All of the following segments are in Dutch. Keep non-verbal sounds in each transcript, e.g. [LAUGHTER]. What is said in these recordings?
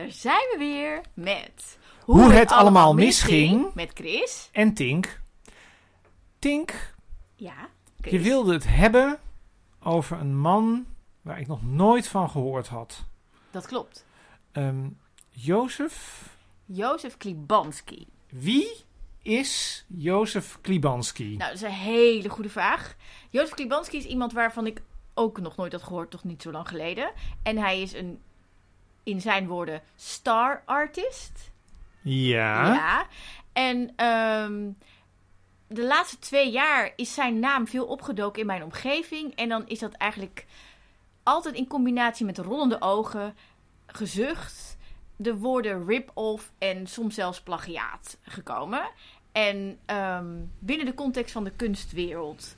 daar zijn we weer met Hoe het allemaal misging. Met Chris. En Tink. Tink, Ja, Chris. je wilde het hebben over een man waar ik nog nooit van gehoord had. Dat klopt. Ehm Jozef. Jozef Klibanski. Wie is Jozef Klibanski? Nou, dat is een hele goede vraag. Jozef Klibanski is iemand waarvan ik ook nog nooit had gehoord, toch niet zo lang geleden. En hij is een, in zijn woorden, star artist. ja. Ja. En ehm, de laatste twee jaar is zijn naam veel opgedoken in mijn omgeving. En dan is dat eigenlijk altijd in combinatie met rollende ogen, gezucht, de woorden rip-off en soms zelfs plagiaat gekomen. En ehm, binnen de context van de kunstwereld.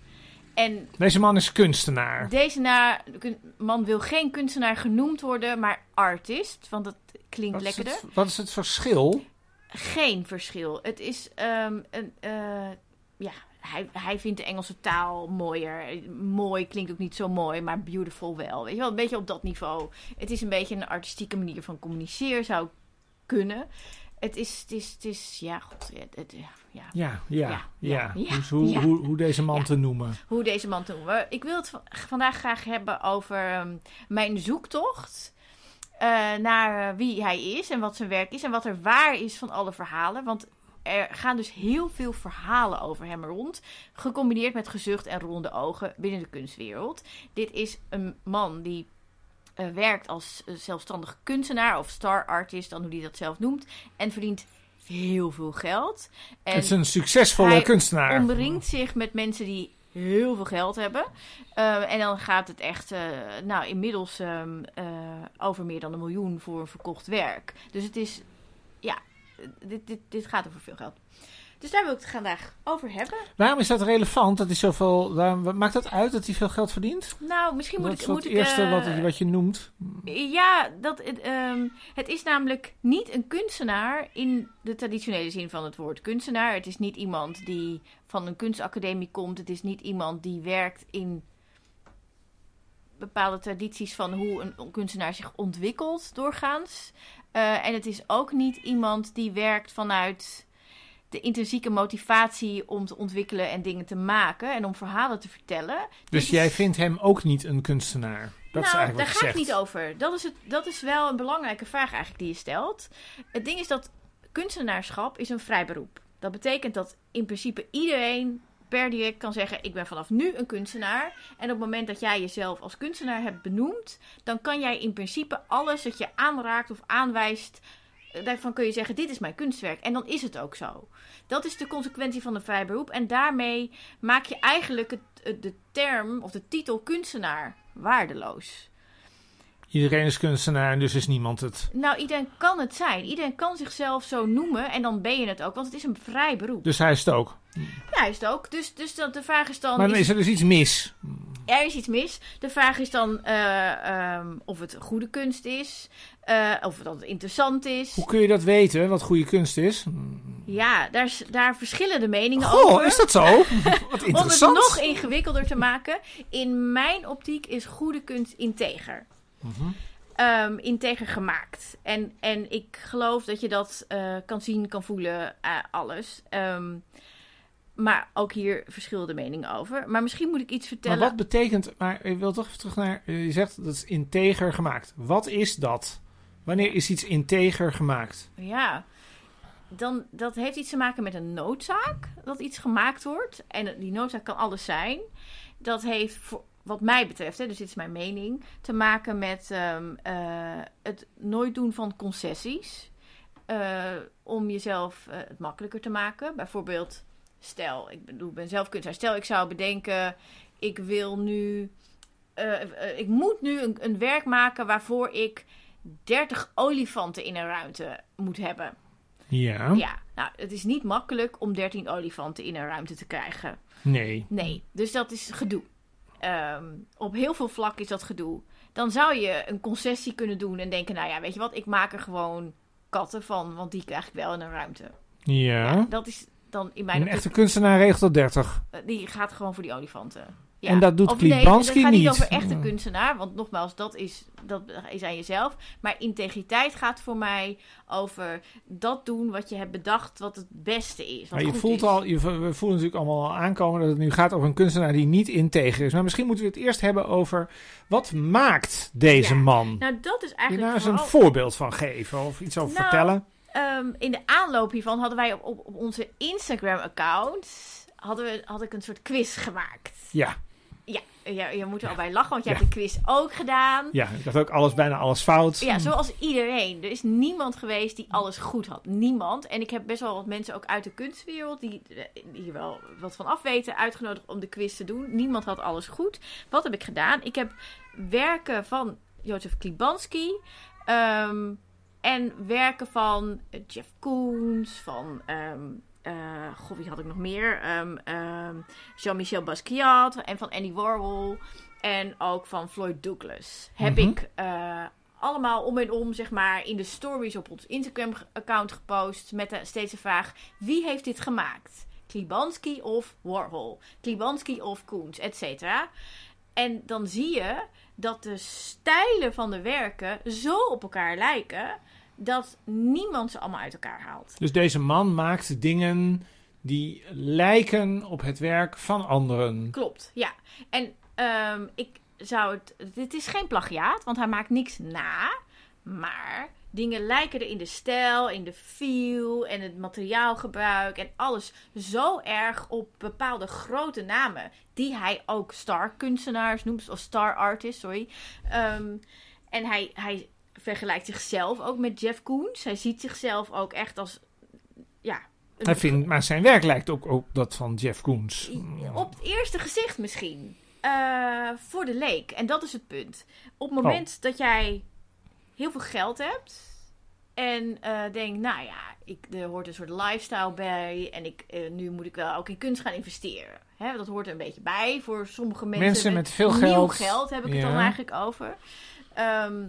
En Deze man is kunstenaar. deze na, kun- man wil geen kunstenaar genoemd worden, maar artist. Want dat klinkt Wat is, lekkerder. het, wat is het verschil? Geen verschil. Het is ehm, een. eh, ja, hij, hij vindt de Engelse taal mooier. Mooi klinkt ook niet zo mooi, maar beautiful wel. Weet je wel, een beetje op dat niveau. Het is een beetje een artistieke manier van communiceren, zou kunnen. Het is, het is, het is ja, god, het, ja, ja. Ja, ja, Ja, ja. ja, Dus hoe. Hoe, hoe deze man te noemen. hoe deze man te noemen. Ik wil het vandaag graag hebben over ehm, mijn zoektocht eh, naar wie hij is en wat zijn werk is en wat er waar is van alle verhalen. Want er gaan dus heel veel verhalen over hem rond, gecombineerd met gezucht en ronde ogen binnen de kunstwereld. Dit is een man die eh, werkt als eh, zelfstandig kunstenaar of star artist, dan hoe hij dat zelf noemt, en verdient heel veel geld. En het is een succesvolle hij kunstenaar. omringt zich met mensen die heel veel geld hebben. Eh, en dan gaat het echt, nou, inmiddels ehm, eh, over meer dan een miljoen voor een verkocht werk. Dus het is, ja, dit, dit, dit gaat over veel geld. Dus daar wil ik het vandaag over hebben. Waarom is dat relevant? Dat hij zoveel, waarom, maakt dat uit dat hij veel geld verdient? Nou, misschien moet dat ik. is Moet het eerste eh, wat, je- wat je noemt. Ja, dat, het, ehm, het is namelijk niet een kunstenaar in de traditionele zin van het woord kunstenaar. Het is niet iemand die van een kunstacademie komt. Het is niet iemand die werkt in bepaalde tradities van hoe een kunstenaar zich ontwikkelt doorgaans. Eh, en het is ook niet iemand die werkt vanuit de intrinsieke motivatie om te ontwikkelen en dingen te maken en om verhalen te vertellen. Dus jij is- vindt hem ook niet een kunstenaar? Dat is nou, eigenlijk daar wat ga je ik niet over. Dat is, het, dat is wel een belangrijke vraag eigenlijk die je stelt. Het ding is dat kunstenaarschap is een vrij beroep. Dat betekent dat in principe iedereen per direct kan zeggen... ik ben vanaf nu een kunstenaar. En op het moment dat jij jezelf als kunstenaar hebt benoemd... dan kan jij in principe alles dat je aanraakt of aanwijst... daarvan kun je zeggen, dit is mijn kunstwerk. En dan is het ook zo. Dat is de consequentie van een vrij beroep. En daarmee maak je eigenlijk het, het- de term of de titel kunstenaar waardeloos. Iedereen is kunstenaar en dus is niemand het. Nou, iedereen kan het zijn. Iedereen kan zichzelf zo noemen en dan ben je het ook, want het is een vrij beroep. Dus hij is het ook. Ja, is het ook. Dus, dus dat, de vraag is dan, Maar dan is, is er dus iets mis. er is iets mis. De vraag is dan eh, ehm, of het goede kunst is, eh, of dat het interessant is. Hoe kun je dat weten, wat goede kunst is? Ja, daar, daar verschillen de meningen Goh, over. is dat zo? [LAUGHS] Wat Om het interessant. nog ingewikkelder te maken. In mijn optiek is goede kunst integer. Ehm, integer gemaakt. En, en ik geloof dat je dat eh, kan zien, kan voelen, alles. Ehm, maar ook hier verschillende meningen over. Maar misschien moet ik iets Maar vertellen. wat betekent, maar ik wil toch even terug naar, je zegt dat is integer gemaakt. Wat is dat? Wanneer is iets integer gemaakt? Ja, dan, dat heeft iets te maken met een noodzaak. Dat iets gemaakt wordt. En die noodzaak kan alles zijn. Dat heeft, voor, wat mij betreft, hè, dus dit is mijn mening, te maken met ehm, eh, het nooit doen van concessies. eh, om jezelf eh, het makkelijker te maken. Bijvoorbeeld, stel, ik bedoel, ik ben zelf kunstenaar. Stel, ik zou bedenken, ik wil nu, eh, eh, ik moet nu een, een werk maken waarvoor ik 30 olifanten in een ruimte moet hebben. Ja. Ja, nou, het is niet makkelijk om 13 olifanten in een ruimte te krijgen. Nee. Nee, dus dat is gedoe. Ehm, op heel veel vlak is dat gedoe. Dan zou je een concessie kunnen doen en denken: nou ja, weet je wat, ik maak er gewoon katten van, want die krijg ik wel in een ruimte. Ja. Dat is dan in mijn Een echte kunstenaar regelt dat 30. eh, die gaat gewoon voor die olifanten. Ja. En dat doet Of nee, Klibanski het gaat niet over echte kunstenaar, want nogmaals, dat is, dat is aan jezelf. Maar integriteit gaat voor mij over dat doen wat je hebt bedacht, wat het beste is. Wat Maar je goed voelt is. al, je, we voelen natuurlijk allemaal al aankomen dat het nu gaat over een kunstenaar die niet integer is. Maar misschien moeten we het eerst hebben over wat maakt deze Ja. Nou Nou, dat is je eigenlijk daar eens een voorbeeld van geven of iets over Nou, vertellen? Ehm, in de aanloop hiervan hadden wij op, op, op onze Instagram-account hadden we, had ik een soort quiz gemaakt. Ja, Ja, ja je moet er al bij lachen, want jij Ja. hebt de quiz ook gedaan. ja, ik had ook alles, bijna alles fout. Ja, zoals iedereen. Er is niemand geweest die alles goed had. Niemand. En ik heb best wel wat mensen ook uit de kunstwereld, die hier wel wat van afweten, uitgenodigd om de quiz te doen. Niemand had alles goed. Wat heb ik gedaan? Ik heb werken van Jozef Klibanski ehm, en werken van eh, Jeff Koons, van... eh, goh, wie had ik nog meer? Ehm, ehm, Jean-Michel Basquiat en van Andy Warhol. En ook van Floyd Douglas. Heb Mhm. ik eh, allemaal om en om, zeg maar, in de stories op ons Instagram-account gepost. Met de, steeds de vraag: wie heeft dit gemaakt? Klibanski of Warhol? Klibanski of Koens, et cetera. En dan zie je dat de stijlen van de werken zo op elkaar lijken. Dat niemand ze allemaal uit elkaar haalt. Dus deze man maakt dingen die lijken op het werk van anderen. Klopt, ja. En ehm, ik zou het. Dit is geen plagiaat, want hij maakt niks na. Maar dingen lijken er in de stijl, in de feel en het materiaalgebruik en alles zo erg op bepaalde grote namen. Die hij ook star kunstenaars noemt, of star artists, sorry. Ehm, en hij, hij vergelijkt zichzelf ook met Jeff Koons. Hij ziet zichzelf ook echt als. Ja, Hij vindt, maar zijn werk lijkt ook op dat van Jeff Koons. op het eerste gezicht misschien. Eh, voor de leek. En dat is het punt. Op het moment dat jij heel veel geld hebt. En eh denkt, nou ja, ik, er hoort een soort lifestyle bij. En ik, eh, nu moet ik wel ook in kunst gaan investeren. Hè, dat hoort er een beetje bij voor sommige mensen. Mensen met veel nieuw geld. geld heb ik het dan eigenlijk over. Ehm,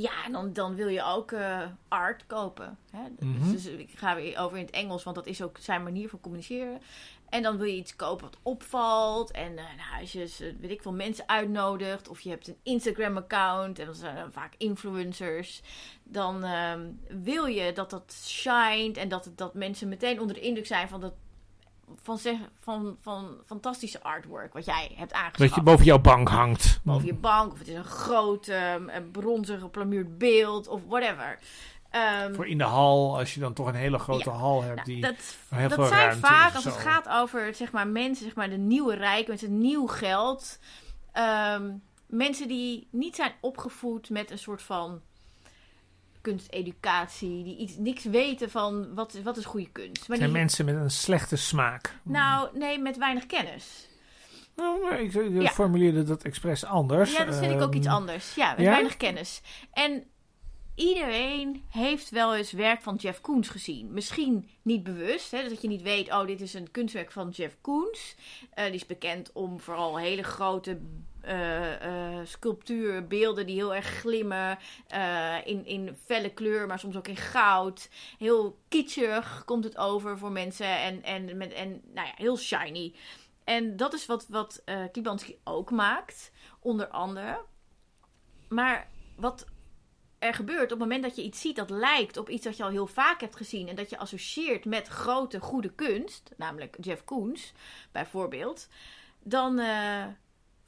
ja, dan, dan wil je ook eh, art kopen. Hè? Mhm. Dus, ik ga weer over in het Engels, want dat is ook zijn manier van communiceren. En dan wil je iets kopen wat opvalt. En eh, nou, als je dus, weet ik veel mensen uitnodigt. Of je hebt een Instagram-account. En dat zijn dan vaak influencers. Dan ehm, wil je dat dat shined. En dat, dat mensen meteen onder de indruk zijn van dat. Van, van, van fantastische artwork wat jij hebt aangeschaft Dat je boven jouw bank hangt. boven je bank. Of het is een groot ehm, een bronzen geplamuurd beeld. Of whatever. Ehm, Voor in de hal, als je dan toch een hele grote Ja. hal hebt. nou, die dat heel dat veel zijn ruimte vaak, is als het gaat over zeg maar, mensen, zeg maar, de nieuwe rijken, mensen nieuw geld. ehm, mensen die niet zijn opgevoed met een soort van kunsteducatie. Die iets, niks weten van wat, wat is goede kunst. Maar zijn die, mensen met een slechte smaak. nou, nee, met weinig kennis. Nou, ik, ik Ja. formuleerde dat expres anders. Ja, dat vind ik ook Ehm, iets anders. Ja, met ja? weinig kennis. En iedereen heeft wel eens werk van Jeff Koons gezien. Misschien niet bewust, hè, dat je niet weet, oh, dit is een kunstwerk van Jeff Koons. Eh, die is bekend om vooral hele grote eh eh sculptuurbeelden die heel erg glimmen. eh, in, in felle kleur, maar soms ook in goud. Heel kitschig komt het over voor mensen. En, en, met, en nou ja, heel shiny. En dat is wat, wat ook maakt, onder andere. Maar wat er gebeurt op het moment dat je iets ziet dat lijkt op iets dat je al heel vaak hebt gezien en dat je associeert met grote, goede kunst, namelijk Jeff Koons bijvoorbeeld, dan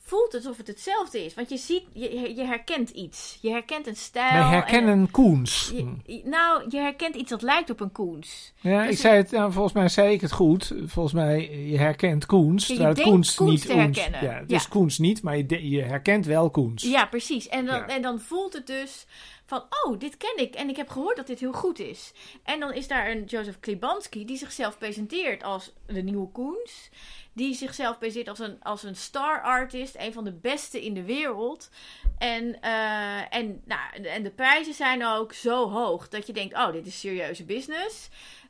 voelt het alsof het hetzelfde is. Want je ziet, je, je herkent iets. Je herkent een stijl. Wij en- herkennen Koens. je- je- nou, je herkent iets dat lijkt op een Koens. Ja, Dus ik zei het, nou, volgens mij zei ik het goed. Volgens mij, je herkent Koens. Je denkt Koens Koens niet te herkennen. Ja, Ja. Koens niet, maar je, de- je herkent wel Koens. Ja, precies. En dan, Ja. en dan voelt het dus van, oh, dit ken ik. En ik heb gehoord dat dit heel goed is. En dan is daar een Joseph Klibanski die zichzelf presenteert als de nieuwe Koens. Die zichzelf presenteert als een, als een star artist. Een van de beste in de wereld. En, eh, en, nou, en de prijzen zijn ook zo hoog dat je denkt, oh, dit is serieuze business.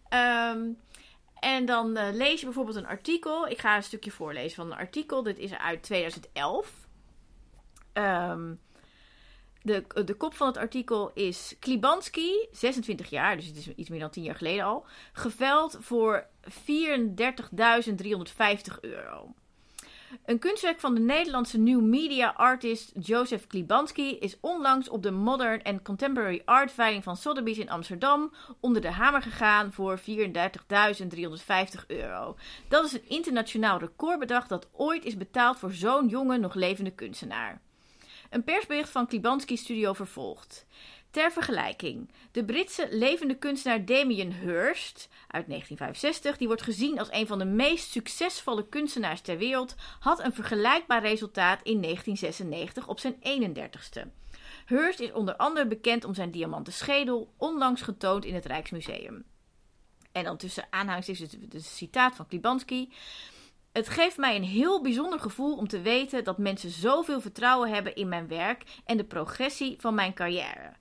Ehm, en dan eh, lees je bijvoorbeeld een artikel. Ik ga een stukje voorlezen van een artikel. Dit is uit 2011. Ehm, de, de kop van het artikel is Klibanski, 26 jaar, dus het is iets meer dan 10 jaar geleden al, geveld voor 34.350 euro. Een kunstwerk van de Nederlandse new media artist Joseph Klibanski is onlangs op de Modern and Contemporary Art veiling van Sotheby's in Amsterdam onder de hamer gegaan voor 34.350 euro. Dat is een internationaal recordbedrag dat ooit is betaald voor zo'n jonge, nog levende kunstenaar. Een persbericht van Klibanski Studio vervolgt. Ter vergelijking, de Britse levende kunstenaar Damien Hirst uit 1965, die wordt gezien als een van de meest succesvolle kunstenaars ter wereld, had een vergelijkbaar resultaat in 1996 op zijn 31ste. Hirst is onder andere bekend om zijn diamanten schedel, onlangs getoond in het Rijksmuseum. En dan tussen aanhalingstekens het, het citaat van Klibanski. Het geeft mij een heel bijzonder gevoel om te weten dat mensen zoveel vertrouwen hebben in mijn werk en de progressie van mijn carrière.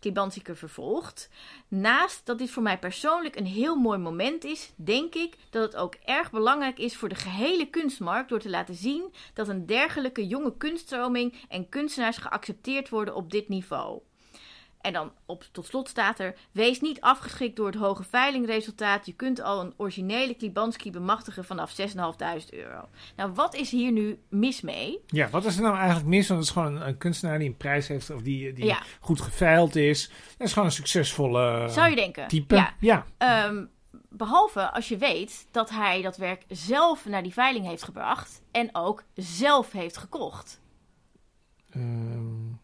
Klibanski vervolgt. Naast dat dit voor mij persoonlijk een heel mooi moment is, denk ik dat het ook erg belangrijk is voor de gehele kunstmarkt door te laten zien dat een dergelijke jonge kunststroming en kunstenaars geaccepteerd worden op dit niveau. En dan op, tot slot staat er: Wees niet afgeschrikt door het hoge veilingresultaat. Je kunt al een originele Klibanski bemachtigen vanaf 6.500 euro. Nou, wat is hier nu mis mee? Ja, wat is er nou eigenlijk mis? Want het is gewoon een, een kunstenaar die een prijs heeft of die, die Ja. goed geveild is. Dat is gewoon een succesvolle Zou je denken? type. Ja. ja. Ehm, behalve als je weet dat hij dat werk zelf naar die veiling heeft gebracht en ook zelf heeft gekocht. Ehm,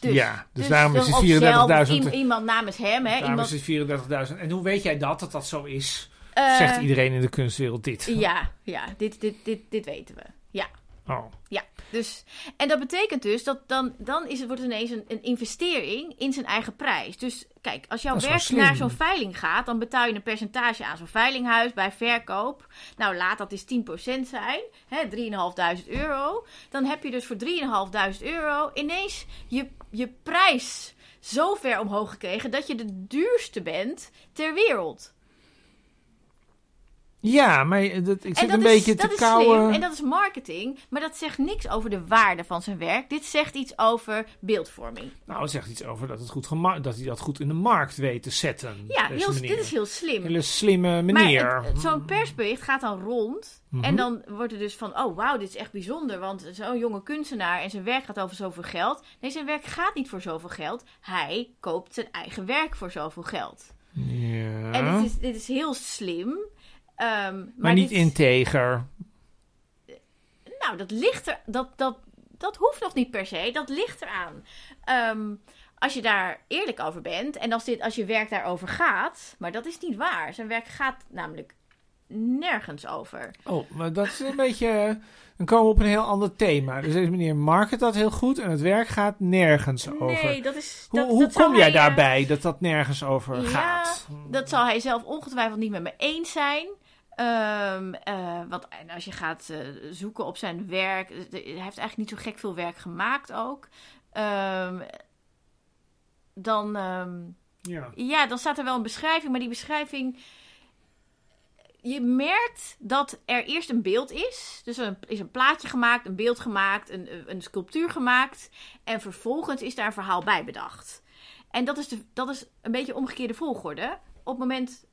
Dus, Ja, dus daarom is het 34.000. zelf, i- iemand namens hem, hè? daarom Iemand, is het 34.000. En hoe weet jij dat, dat dat zo is? eh, Zegt iedereen in de kunstwereld dit. Ja, ja dit, dit, dit, dit weten we. Ja. Oh. Ja, dus, en dat betekent dus dat dan, dan is het, wordt het ineens een, een investering in zijn eigen prijs. Dus kijk, als jouw werk naar zo'n veiling gaat, dan betaal je een percentage aan zo'n veilinghuis bij verkoop. Nou, laat dat eens 10% zijn, hè, 3.500 euro. Dan heb je dus voor 3.500 euro ineens je, je prijs zo ver omhoog gekregen dat je de duurste bent ter wereld. Ja, maar dat, ik zit een is, beetje te kauwen. en dat is marketing, maar dat zegt niks over de waarde van zijn werk. Dit zegt iets over beeldvorming. Nou, het zegt iets over dat, het goed dat hij dat goed in de markt weet te zetten. Ja, heel, dit is heel slim. Hele slimme het- zo'n persbericht gaat dan rond. Mhm. En dan wordt er dus van, oh wauw, dit is echt bijzonder. Want zo'n jonge kunstenaar en zijn werk gaat over zoveel geld. Nee, zijn werk gaat niet voor zoveel geld. Hij koopt zijn eigen werk voor zoveel geld. ja. En dit is, dit is heel slim. Ehm, maar niet dit- integer. Nou, dat ligt er. Dat, dat, dat hoeft nog niet per se. Dat ligt eraan. Ehm als je daar eerlijk over bent. En als, dit, als je werk daarover gaat. Maar dat is niet waar. Zijn werk gaat namelijk nergens over. Oh, maar dat is een beetje... Dan komen we op een heel ander thema. Dus deze meneer market dat heel goed en het werk gaat nergens over. Nee, dat is. hoe dat, hoe dat zal kom jij hij, eh, daarbij dat dat nergens over Ja, gaat? Dat zal hij zelf ongetwijfeld niet met me eens zijn. Ehm, eh, want en als je gaat eh, zoeken op zijn werk. eh, Hij heeft eigenlijk niet zo gek veel werk gemaakt ook. Ehm, dan. ehm, Ja. Ja, dan staat er wel een beschrijving, maar die beschrijving. Je merkt dat er eerst een beeld is. Dus er is een plaatje gemaakt, een beeld gemaakt, een, een sculptuur gemaakt. En vervolgens is daar een verhaal bij bedacht. En dat is, de, dat is een beetje omgekeerde volgorde. Op het moment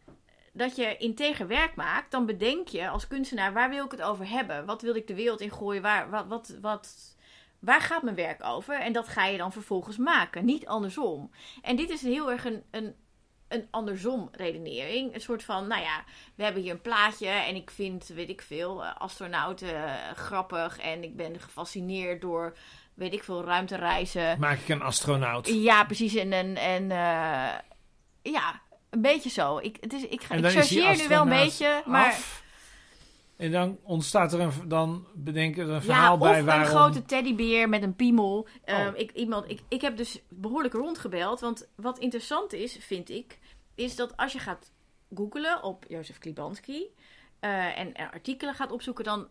dat je integer werk maakt, dan bedenk je als kunstenaar: waar wil ik het over hebben? Wat wil ik de wereld in gooien? Waar, wat, wat, wat, waar gaat mijn werk over? En dat ga je dan vervolgens maken, niet andersom. En dit is heel erg een, een, een andersom redenering. Een soort van, nou ja, we hebben hier een plaatje en ik vind, weet ik veel, eh, astronauten eh, grappig. En ik ben gefascineerd door, weet ik veel, ruimtereizen. Maak ik een astronaut. Ja, precies. En, en, en eh, ja, een beetje zo. Ik, het is, ik, ga, ik chargeer nu wel een beetje, maar... af. En dan ontstaat er een, dan bedenken er een Ja, verhaal of bij een waarom... grote teddybeer met een piemel. Ehm, Oh. ik, iemand, ik, ik heb dus behoorlijk rondgebeld. Want wat interessant is, vind ik, is dat als je gaat googlen op Jozef Klibanski eh, en er artikelen gaat opzoeken, dan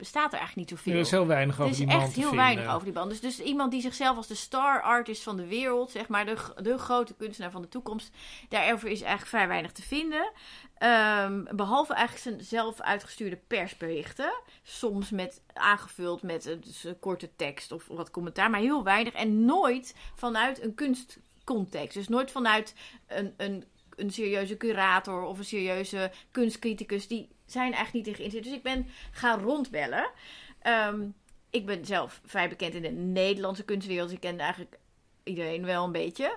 bestaat er eigenlijk niet zoveel. Er is heel weinig Er over is die man echt te heel vinden. weinig over die band. Dus, dus iemand die zichzelf als de star artist van de wereld, zeg maar, de, de grote kunstenaar van de toekomst, daarover is eigenlijk vrij weinig te vinden. Ehm, behalve eigenlijk zijn zelf uitgestuurde persberichten. Soms met, aangevuld met een, dus een korte tekst of wat commentaar, maar heel weinig. En nooit vanuit een kunstcontext. Dus nooit vanuit een, een, een serieuze curator of een serieuze kunstcriticus die zijn eigenlijk niet in geïnteresseerd. Dus ik ben gaan rondbellen. Ehm, ik ben zelf vrij bekend in de Nederlandse kunstwereld. Ik ken eigenlijk iedereen wel een beetje.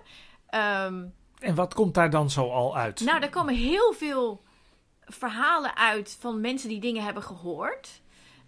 Ehm, En wat komt daar dan zo al uit? nou, daar komen heel veel verhalen uit van mensen die dingen hebben gehoord.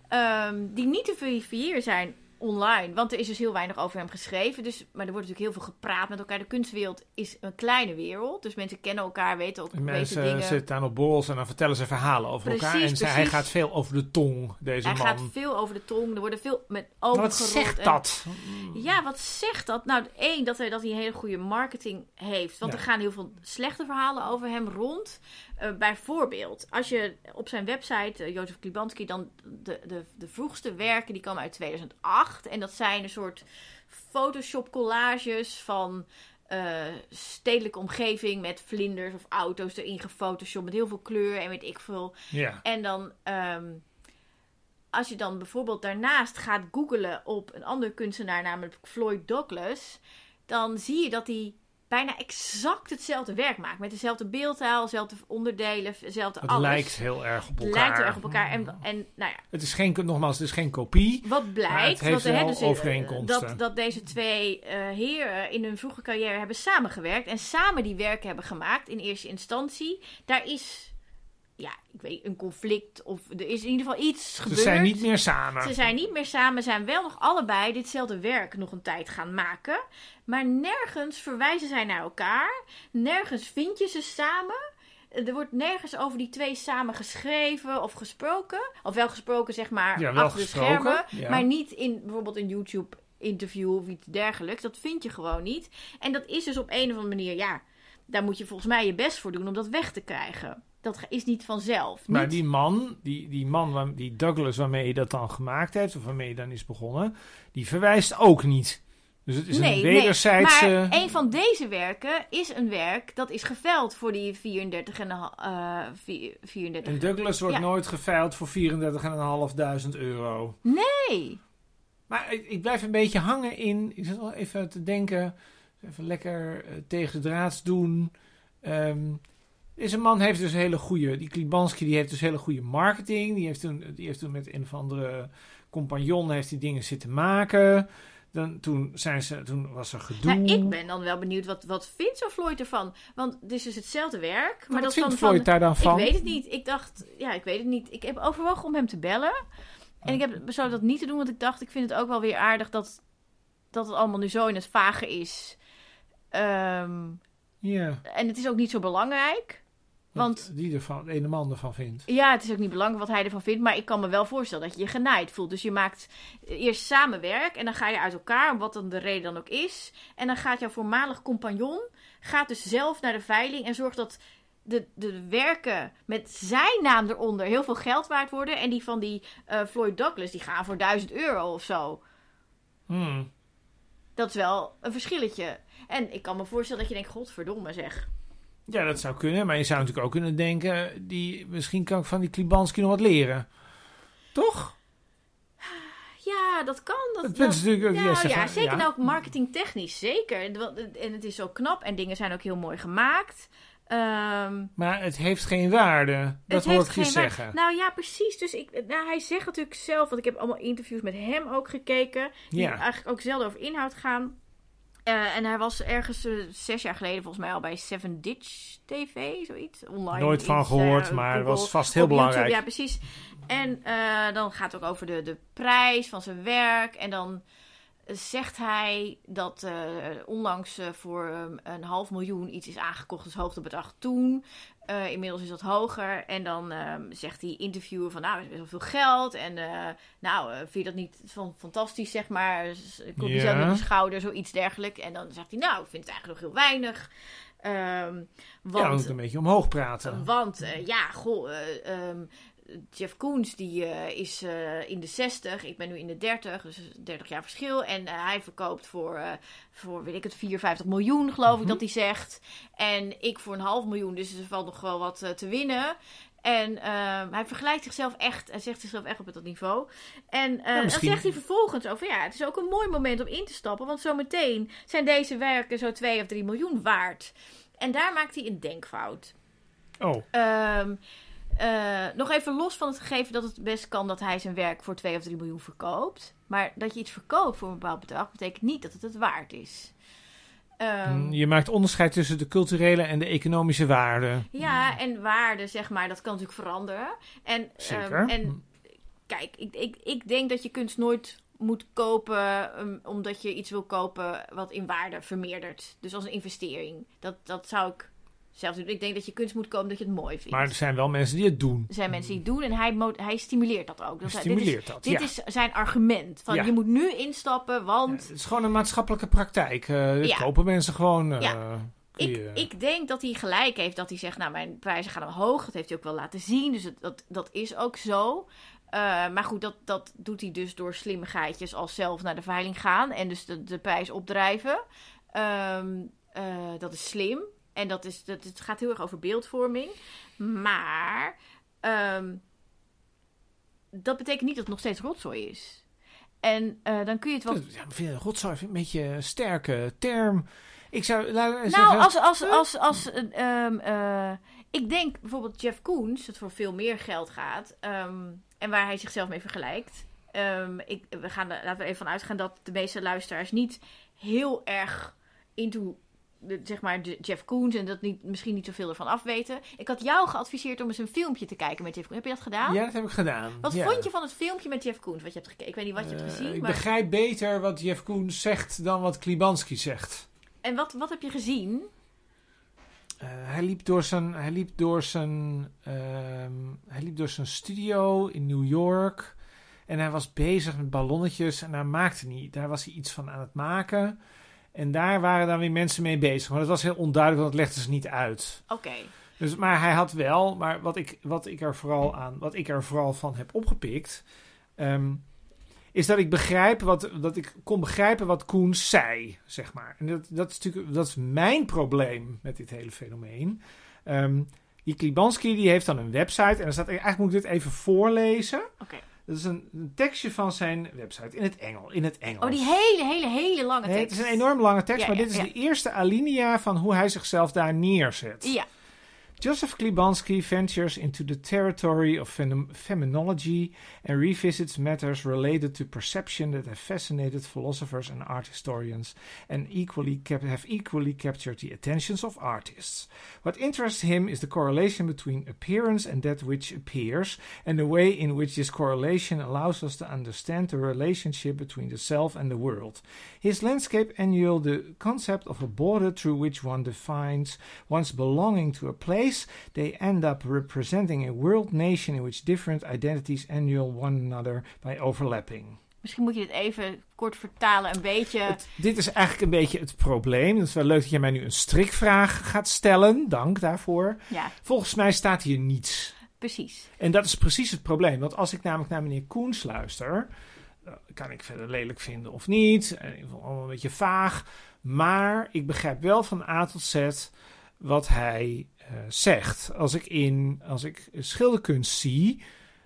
ehm, die niet te verifiëren zijn online. Want er is dus heel weinig over hem geschreven. Dus, maar er wordt natuurlijk heel veel gepraat met elkaar. De kunstwereld is een kleine wereld. Dus mensen kennen elkaar, weten ook mensen dingen. zitten aan op borrels en dan vertellen ze verhalen over Precies, elkaar. En zij- hij precies. gaat veel over de tong, deze Hij man. gaat veel over de tong. Er worden veel met ogen wat zegt en- dat? Ja, wat zegt dat? Nou, één, dat hij, dat hij een hele goede marketing heeft. Want Ja. er gaan heel veel slechte verhalen over hem rond. Eh, bijvoorbeeld, als je op zijn website, eh, Jozef Klibanski, dan de, de, de vroegste werken, die komen uit 2008. En dat zijn een soort Photoshop collages van eh, stedelijke omgeving met vlinders of auto's erin gefotoshopt met heel veel kleur en weet ik veel. Ja. En dan, ehm, als je dan bijvoorbeeld daarnaast gaat googlen op een andere kunstenaar, namelijk Floyd Douglas, dan zie je dat hij bijna exact hetzelfde werk maakt. Met dezelfde beeldtaal, dezelfde onderdelen, dezelfde Het alles. lijkt heel erg op Het elkaar. lijkt heel erg op elkaar. En, en nou ja, Het is geen, nogmaals, het is geen kopie. wat blijkt, het heeft wat, dus, overeenkomsten. dat, dat deze twee eh, heren in hun vroege carrière hebben samengewerkt en samen die werken hebben gemaakt in eerste instantie. Daar is, ja, ik weet, een conflict of er is in ieder geval iets Ze gebeurd. zijn niet meer samen. Ze zijn niet meer samen, zijn wel nog allebei ditzelfde werk nog een tijd gaan maken. Maar nergens verwijzen zij naar elkaar. Nergens vind je ze samen. Er wordt nergens over die twee samen geschreven of gesproken. Of wel gesproken, zeg maar, Ja, achter de schermen. ja. Maar niet in bijvoorbeeld een YouTube-interview of iets dergelijks. Dat vind je gewoon niet. En dat is dus op een of andere manier, ja, daar moet je volgens mij je best voor doen om dat weg te krijgen. Dat is niet vanzelf. Maar Niet- die man, die, die man, waar- die Douglas waarmee je dat dan gemaakt heeft, of waarmee je dan is begonnen, die verwijst ook niet. Dus het is een wederzijdse... Nee, maar een van deze werken is een werk dat is geveld voor die 34 en een hal- eh, vier- 34. En Douglas wordt Ja. nooit geveild voor 34.500 euro. Nee. Maar ik, ik blijf een beetje hangen in. Ik zit wel even te denken. Even lekker eh, tegen de draads doen. Ehm, deze man heeft dus hele goede. Die Klibanski die heeft dus hele goede marketing. Die heeft toen, die heeft toen met een of andere compagnon heeft die dingen zitten maken. Dan, toen, zijn ze, toen was er gedoe. Nou, ik ben dan wel benieuwd wat, wat vindt zo Floyd ervan? Want het is dus hetzelfde werk. Maar, Maar dat wat vindt van, Floyd daar dan van? Ik weet het niet. Ik dacht, ja, ik weet het niet. Ik heb overwogen om hem te bellen. En ik heb besloten dat niet te doen, want ik dacht, ik vind het ook wel weer aardig dat, dat het allemaal nu zo in het vage is. Ja, en het is ook niet zo belangrijk. Want die ervan, de ene man ervan vindt. Ja, het is ook niet belangrijk wat hij ervan vindt, maar ik kan me wel voorstellen dat je je genaaid voelt. Dus je maakt eerst samenwerk en dan ga je uit elkaar, wat dan de reden dan ook is. En dan gaat jouw voormalig compagnon, gaat dus zelf naar de veiling en zorgt dat de, de werken met zijn naam eronder heel veel geld waard worden. En die van die eh, Floyd Douglas, die gaan voor 1000 euro of zo. Hmm. Dat is wel een verschilletje. En ik kan me voorstellen dat je denkt, godverdomme zeg. Ja, dat zou kunnen. Maar je zou natuurlijk ook kunnen denken... Die, misschien kan ik van die Klibanski nog wat leren. Toch? Ja, dat kan. Dat, Dat dat- is natuurlijk ook... Ja, zegt, ja, zeker ja. nou ook marketingtechnisch, zeker. En het is zo knap en dingen zijn ook heel mooi gemaakt. Ehm, Maar het heeft geen waarde. Dat hoor ik je zeggen. Nou ja, precies. Dus ik, nou, hij zegt natuurlijk zelf, want ik heb allemaal interviews met hem ook gekeken, die Ja. eigenlijk ook zelden over inhoud gaan. Eh, en hij was ergens eh, zes jaar geleden volgens mij al bij Seven Ditch TV, zoiets. Online Nooit van iets, gehoord, eh, maar Google. was vast heel YouTube, belangrijk. ja, precies. En eh, dan gaat het ook over de, de prijs van zijn werk. En dan zegt hij dat eh, onlangs eh, voor eh, een half miljoen iets is aangekocht. Dus hoogtebedrag toen. Eh, inmiddels is dat hoger. En dan eh, zegt die interviewer van, nou, is best wel veel geld. En eh, nou, eh, vind je dat niet van, fantastisch, zeg maar? Dus, Klop jezelf Ja. op je schouder, zoiets dergelijks. En dan zegt hij, nou, ik vind het eigenlijk nog heel weinig. Ehm, want, ja, een beetje omhoog praten. want ja, goh, eh, ehm, Jeff Koons die eh, is eh, in de 60, ik ben nu in de 30, dus 30 jaar verschil. En eh, hij verkoopt voor, voor, weet ik het, 54 miljoen, geloof ik Mhm. dat hij zegt. En ik voor een half miljoen, dus er valt nog wel wat te winnen. En ehm, hij vergelijkt zichzelf echt, hij zegt zichzelf echt op dat niveau. En dan zegt hij vervolgens over, ja, het is ook een mooi moment om in te stappen, want zometeen zijn deze werken zo 2 of 3 miljoen waard. En daar maakt hij een denkfout. Oh, Ehm, eh, nog even los van het gegeven dat het best kan dat hij zijn werk voor 2 of 3 miljoen verkoopt. Maar dat je iets verkoopt voor een bepaald bedrag, betekent niet dat het het waard is. Ehm, Mm, Je maakt onderscheid tussen de culturele en de economische waarde. ja, en waarde, zeg maar, dat kan natuurlijk veranderen. En, ehm, Zeker. en kijk, ik, ik, ik denk dat je kunst nooit moet kopen um, omdat je iets wil kopen wat in waarde vermeerdert. Dus als een investering. Dat, dat zou ik zelf doen. Ik denk dat je kunst moet kopen dat je het mooi vindt. Maar er zijn wel mensen die het doen. Er zijn mensen die het doen en hij, hij stimuleert dat ook. Dus hij- stimuleert dit is, dat, Dit ja. is zijn argument. Van Ja. je moet nu instappen, want Het is gewoon een maatschappelijke praktijk. Ja. kopen mensen gewoon. eh, ik, je- ik denk dat hij gelijk heeft dat hij zegt, nou mijn prijzen gaan omhoog. Dat heeft hij ook wel laten zien, dus het, dat, dat is ook zo. Eh, maar goed, dat, dat doet hij dus door slimmigheidjes als zelf naar de veiling gaan en dus de, de prijs opdrijven. Ehm, eh, dat is slim en dat is, dat, het gaat heel erg over beeldvorming. Maar ehm, dat betekent niet dat het nog steeds rotzooi is. En eh, dan kun je het wel Ja, vind je rotzooi een beetje een sterke term. Ik zou Nou, zeggen- als, als, als, als eh, ehm, eh, ik denk bijvoorbeeld Jeff Koons, dat voor veel meer geld gaat, ehm, en waar hij zichzelf mee vergelijkt. Ik, we gaan er, laten we even van uitgaan dat de meeste luisteraars niet heel erg into zeg maar Jeff Koons en dat niet, misschien niet zoveel ervan afweten. Ik had jou geadviseerd om eens een filmpje te kijken met Jeff Koons. Heb je dat gedaan? Ja, dat heb ik gedaan. Wat ja. vond je van het filmpje met Jeff Koons wat je hebt gekeken? Ik weet niet wat je hebt Eh, gezien, ik maar... begrijp beter wat Jeff Koons zegt dan wat Klibanski zegt. En wat, wat heb je gezien? Eh, hij liep door zijn, hij liep door zijn, ehm, hij liep door zijn studio in New York. En hij was bezig met ballonnetjes en daar maakte niet. Daar was hij iets van aan het maken. En daar waren dan weer mensen mee bezig. Maar dat was heel onduidelijk, want dat legden ze niet uit. Oké. Dus, maar hij had wel, maar wat ik, wat ik er vooral aan, wat ik er vooral van heb opgepikt, ehm, is dat ik begrijp wat, dat ik kon begrijpen wat Koen zei, zeg maar. En dat, dat is natuurlijk, dat is mijn probleem met dit hele fenomeen. Ehm, die Klibanski die heeft dan een website en er staat, eigenlijk moet ik dit even voorlezen. Oké. Dat is een, tekstje van zijn website in het Engels. In het Engels. Oh, die hele, hele, hele lange Nee, tekst. het is een enorm lange tekst, Ja, maar ja, dit is ja. de eerste alinea van hoe hij zichzelf daar neerzet. Ja. Joseph Klibanski ventures into the territory of phenom- phenomenology and revisits matters related to perception that have fascinated philosophers and art historians and equally cap- have equally captured the attentions of artists. What interests him is the correlation between appearance and that which appears, and the way in which this correlation allows us to understand the relationship between the self and the world. His landscape annual, the concept of a border through which one defines one's belonging to a place, they end up representing a world nation in which different identities annual one another by overlapping. Misschien moet je dit even kort vertalen, een beetje. Het- dit is eigenlijk een beetje het probleem. Het is wel leuk dat je mij nu een strikvraag gaat stellen. Dank daarvoor. Ja, Volgens mij staat hier niets. precies. En dat is precies het probleem. Want als ik namelijk naar meneer Koens luister, eh, kan ik verder lelijk vinden of niet. Eh, Ik vond allemaal een beetje vaag. Maar ik begrijp wel van A tot Z wat hij eh, zegt. Als ik, in, als ik schilderkunst zie,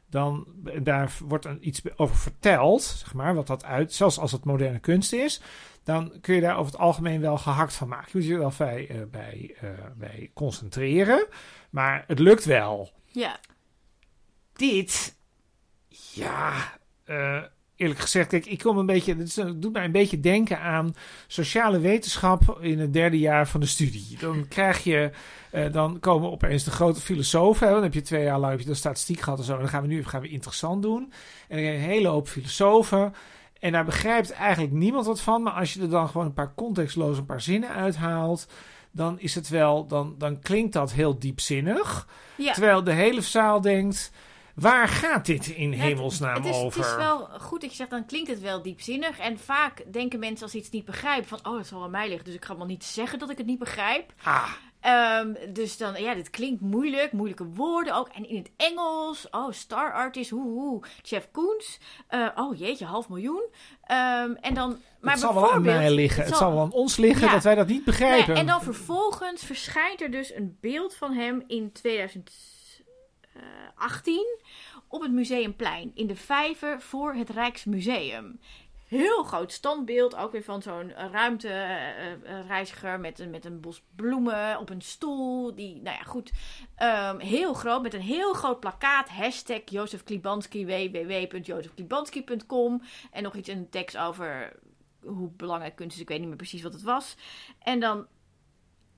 dan daar wordt er iets over verteld, zeg maar, wat dat uit, zelfs als het moderne kunst is, dan kun je daar over het algemeen wel gehakt van maken. Je moet je er wel bij, eh, bij, eh, bij concentreren, maar het lukt wel Ja, dit, ja, eh, eerlijk gezegd, kijk, ik kom een beetje, het doet mij een beetje denken aan sociale wetenschap in het derde jaar van de studie. Dan krijg je, eh, dan komen opeens de grote filosofen, hè, dan heb je twee jaar lang heb je de statistiek gehad en zo, en dan gaan we nu gaan we interessant doen. En dan heb je een hele hoop filosofen. En daar begrijpt eigenlijk niemand wat van. Maar als je er dan gewoon een paar contextloos een paar zinnen uithaalt. Dan is het wel, dan, dan klinkt dat heel diepzinnig. ja. Terwijl de hele zaal denkt: waar gaat dit in het- hemelsnaam het is, over? Het is wel goed dat je zegt, dan klinkt het wel diepzinnig. En vaak denken mensen als ze iets niet begrijpen van, oh, dat zal aan mij liggen. Dus ik ga wel niet zeggen dat ik het niet begrijp. Ah, Ehm, dus dan, ja, dit klinkt moeilijk. Moeilijke woorden ook. En in het Engels. Oh, star artist. Hoe, hoe. Jeff Koons. Eh, oh, jeetje, half miljoen. Ehm, en dan, maar het zal wel aan mij liggen. Het zal- zal wel aan ons liggen Ja. dat wij dat niet begrijpen. ja, en dan vervolgens verschijnt er dus een beeld van hem in 2018 op het Museumplein in de vijver voor het Rijksmuseum. heel groot standbeeld. Ook weer van zo'n ruimtereiziger met, een, met een bos bloemen op een stoel. Die, nou ja, goed. ehm, heel groot, met een heel groot plakkaat. Hashtag Jozef Klibanski, www.jozefklibanski.com. En nog iets de tekst over hoe belangrijk kunst is. Ik weet niet meer precies wat het was. En dan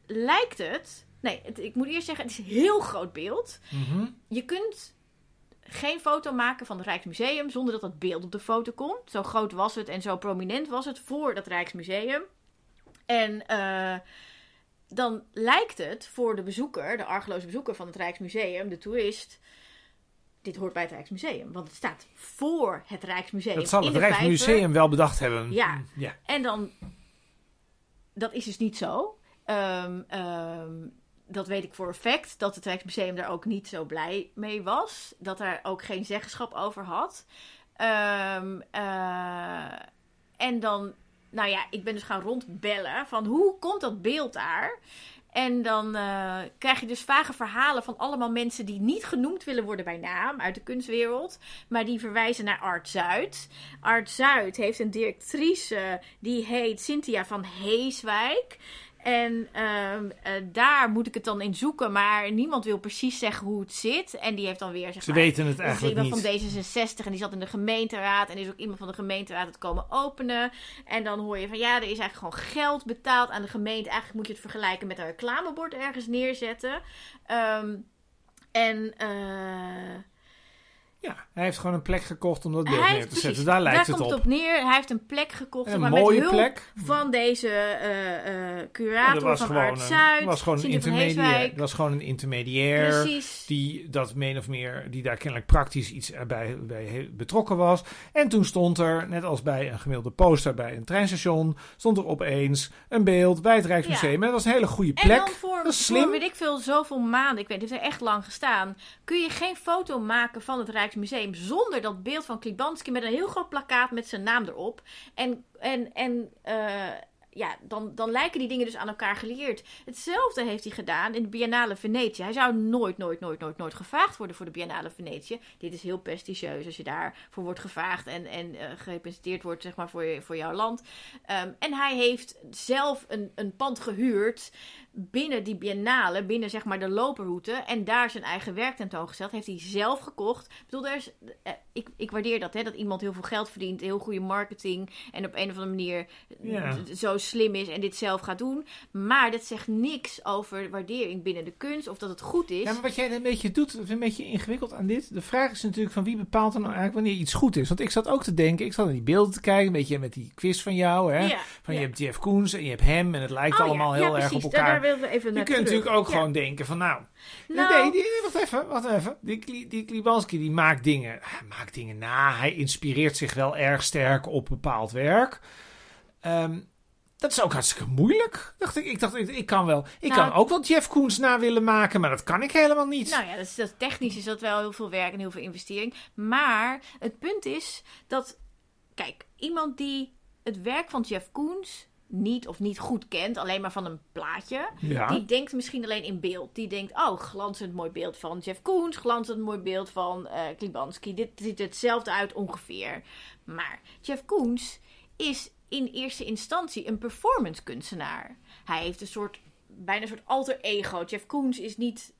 lijkt het... Nee, het- ik moet eerst zeggen, het is een heel groot beeld. Mhm. Je kunt geen foto maken van het Rijksmuseum zonder dat dat beeld op de foto komt. Zo groot was het en zo prominent was het voor dat Rijksmuseum. En eh, dan lijkt het voor de bezoeker, de argeloze bezoeker van het Rijksmuseum, de toerist. Dit hoort bij het Rijksmuseum, want het staat voor het Rijksmuseum. Dat zal het vijver. Rijksmuseum wel bedacht hebben. Ja. ja. En dan, dat is dus niet zo. Ehm, dat weet ik voor een fact, dat het Rijksmuseum daar ook niet zo blij mee was. Dat er ook geen zeggenschap over had. Ehm, eh, en dan, nou ja, ik ben dus gaan rondbellen van hoe komt dat beeld daar? En dan eh, krijg je dus vage verhalen van allemaal mensen die niet genoemd willen worden bij naam uit de kunstwereld. Maar die verwijzen naar Art Zuid. Art Zuid heeft een directrice die heet Cynthia van Heeswijk. En ehm, eh, daar moet ik het dan in zoeken, maar niemand wil precies zeggen hoe het zit. En die heeft dan weer zeg Ze maar, weten het eigenlijk iemand niet. van D66 en die zat in de gemeenteraad. En is ook iemand van de gemeenteraad het komen openen. En dan hoor je van ja, er is eigenlijk gewoon geld betaald aan de gemeente. Eigenlijk moet je het vergelijken met een reclamebord ergens neerzetten. Ehm, en eh, Ja, hij heeft gewoon een plek gekocht om dat beeld hij neer te zetten. Daar lijkt het komt op. het op neer. Hij heeft een plek gekocht. En maar een met mooie hulp plek. van deze eh, curator dat van Art een, Zuid. was gewoon een intermediair. Dat was gewoon een intermediair. Precies. Die dat min of meer, die daar kennelijk praktisch iets bij, bij betrokken was. En toen stond er, net als bij een gemiddelde poster bij een treinstation, stond er opeens een beeld bij het Rijksmuseum. Ja. En dat was een hele goede En plek. dan voor, Dat slim. voor weet ik veel, zoveel maanden, ik weet, het heeft er echt lang gestaan, kun je geen foto maken van het Rijksmuseum zonder dat beeld van Klibanski met een heel groot plakkaat met zijn naam erop. En, en, en eh, ja, dan, dan lijken die dingen dus aan elkaar gelieerd. Hetzelfde heeft hij gedaan in de Biennale Venetië. Hij zou nooit, nooit, nooit, nooit, nooit gevraagd worden voor de Biennale Venetië. Dit is heel prestigieus als je daarvoor wordt gevraagd en, en eh, gerepresenteerd wordt zeg maar, voor, je, voor jouw land. Ehm, en hij heeft zelf een, een pand gehuurd binnen die biennale, binnen zeg maar de loperroute. En daar zijn eigen werk tentoongesteld. Heeft hij zelf gekocht. Ik bedoel, er is, eh, ik, ik waardeer dat, hè, dat iemand heel veel geld verdient, heel goede marketing. En op een of andere manier Ja. d- zo slim is en dit zelf gaat doen. Maar dat zegt niks over waardering binnen de kunst. Of dat het goed is. Ja, maar wat jij een beetje doet, dat is een beetje ingewikkeld aan dit. De vraag is natuurlijk van wie bepaalt dan nou eigenlijk wanneer iets goed is. Want ik zat ook te denken, ik zat naar die beelden te kijken, een beetje met die quiz van jou. Hè? Ja, Van je hebt Jeff Koens en je hebt hem en het lijkt Oh allemaal heel erg precies. op elkaar. daar wilden we even Je naar kunt terug. natuurlijk ook gewoon denken van nou, Nou, nee, die, wacht even, wacht even. Die, die Klibanski die maakt dingen, hij maakt dingen na. Hij inspireert zich wel erg sterk op bepaald werk. Ehm, dat is ook hartstikke moeilijk. Dacht ik, ik dacht, ik, ik kan wel, ik Nou, kan ook wel Jeff Koens na willen maken, maar dat kan ik helemaal niet. Nou ja, dat is, dat is technisch is dat wel heel veel werk en heel veel investering. Maar het punt is dat, kijk, iemand die het werk van Jeff Koons niet of niet goed kent, alleen maar van een plaatje, ja. die denkt misschien alleen in beeld. Die denkt, oh, glanzend mooi beeld van Jeff Koons, glanzend mooi beeld van eh Klibanski. Dit ziet hetzelfde uit ongeveer. Maar Jeff Koons is in eerste instantie een performance kunstenaar. Hij heeft een soort, bijna een soort alter ego. Jeff Koons is niet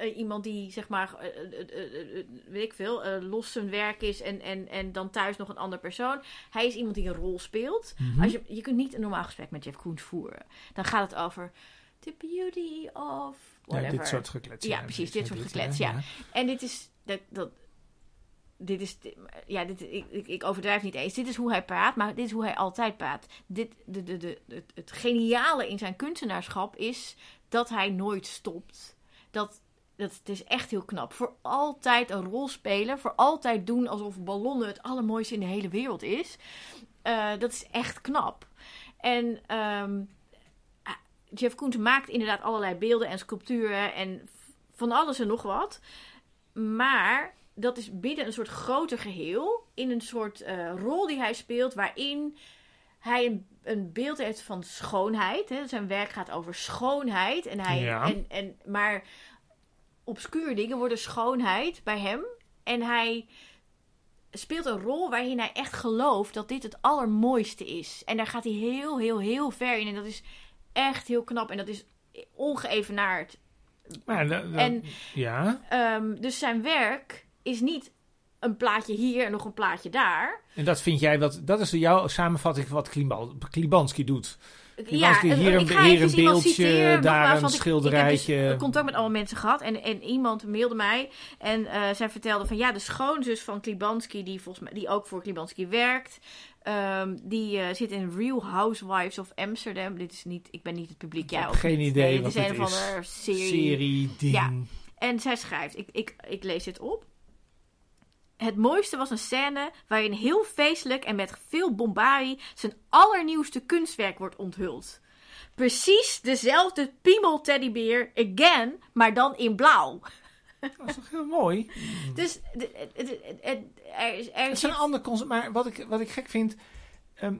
eh, iemand die, zeg maar, eh, eh, weet ik veel, los zijn werk is en, en, en dan thuis nog een ander persoon. Hij is iemand die een rol speelt. Mhm. Als je, je kunt niet een normaal gesprek met Jeff Koons voeren. Dan gaat het over the beauty of Ja, whatever. dit soort geklets. Ja, precies, dit soort geklets, ja. En dit is. Dat, dat, dit is. Ja, dit, ik, ik, ik overdrijf niet eens. Dit is hoe hij praat, maar dit is hoe hij altijd praat. Dit, de, de, de, het, het geniale in zijn kunstenaarschap is dat hij nooit stopt. Dat, dat, het is echt heel knap. Voor altijd een rol spelen. Voor altijd doen alsof ballonnen het allermooiste in de hele wereld is. Eh, dat is echt knap. En ehm, ah, Jeff Koons maakt inderdaad allerlei beelden en sculpturen en van alles en nog wat. Maar dat is binnen een soort groter geheel. In een soort eh, rol die hij speelt waarin hij een, een beeld heeft van schoonheid. Hè. Zijn werk gaat over schoonheid. En hij, Ja. en, en, maar obscuur dingen worden schoonheid bij hem. En hij speelt een rol waarin hij echt gelooft dat dit het allermooiste is. En daar gaat hij heel, heel, heel ver in. En dat is echt heel knap. En dat is ongeëvenaard. En- ja, Ehm, dus zijn werk is niet een plaatje hier en nog een plaatje daar. en dat vind jij, wat, dat is jouw samenvatting van wat Klibanski doet. Ja, hier een- ik ga hier een beeldje, citeren, daar nogmaals, een ik- schilderijtje. Ik heb dus contact met allemaal mensen gehad. En, en iemand mailde mij. En eh, zij vertelde van ja, de schoonzus van Klibanski, die, volgens mij, die ook voor Klibanski werkt. ehm, die eh, zit in Real Housewives of Amsterdam. Dit is niet, ik ben niet het publiek. Ik jij heb ook geen niet. idee Nee, wat het is dit een of is. andere serie. Serie, ding. Ja. En zij schrijft, ik, ik, ik lees dit op. Het mooiste was een scène waarin heel feestelijk en met veel bombardie zijn allernieuwste kunstwerk wordt onthuld. Precies dezelfde piemel teddybeer again, maar dan in blauw. Dat is toch heel mooi. [LAUGHS] Dus er, is- een ander concept, maar wat ik, wat ik gek vind, ehm,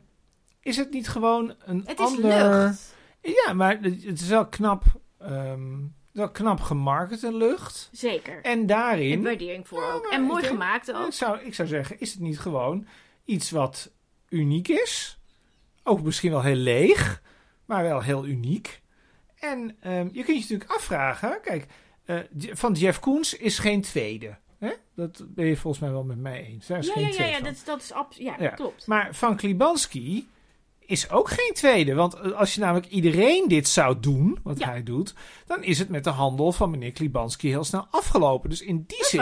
is het niet gewoon een het is lucht. Ja, maar het het is wel knap, ehm, wel knap gemarket en lucht. Zeker. En En daarin, waardering voor Ja, ook. En mooi denk- gemaakt ook. ik zou, ik zou zeggen, is het niet gewoon iets wat uniek is? Ook misschien wel heel leeg, maar wel heel uniek. En ehm, je kunt je natuurlijk afvragen, kijk, eh, van Jeff Koons is geen tweede. Hè? Dat ben je volgens mij wel met mij eens. Daar is Ja, geen ja, ja, ja, dat, is- dat is absoluut. Ja, Ja. klopt. Maar van Klibanski is ook geen tweede. Want eh, als je namelijk iedereen dit zou doen, wat Ja. hij doet, dan is het met de handel van meneer Klibanski heel snel afgelopen. Dus in die zin.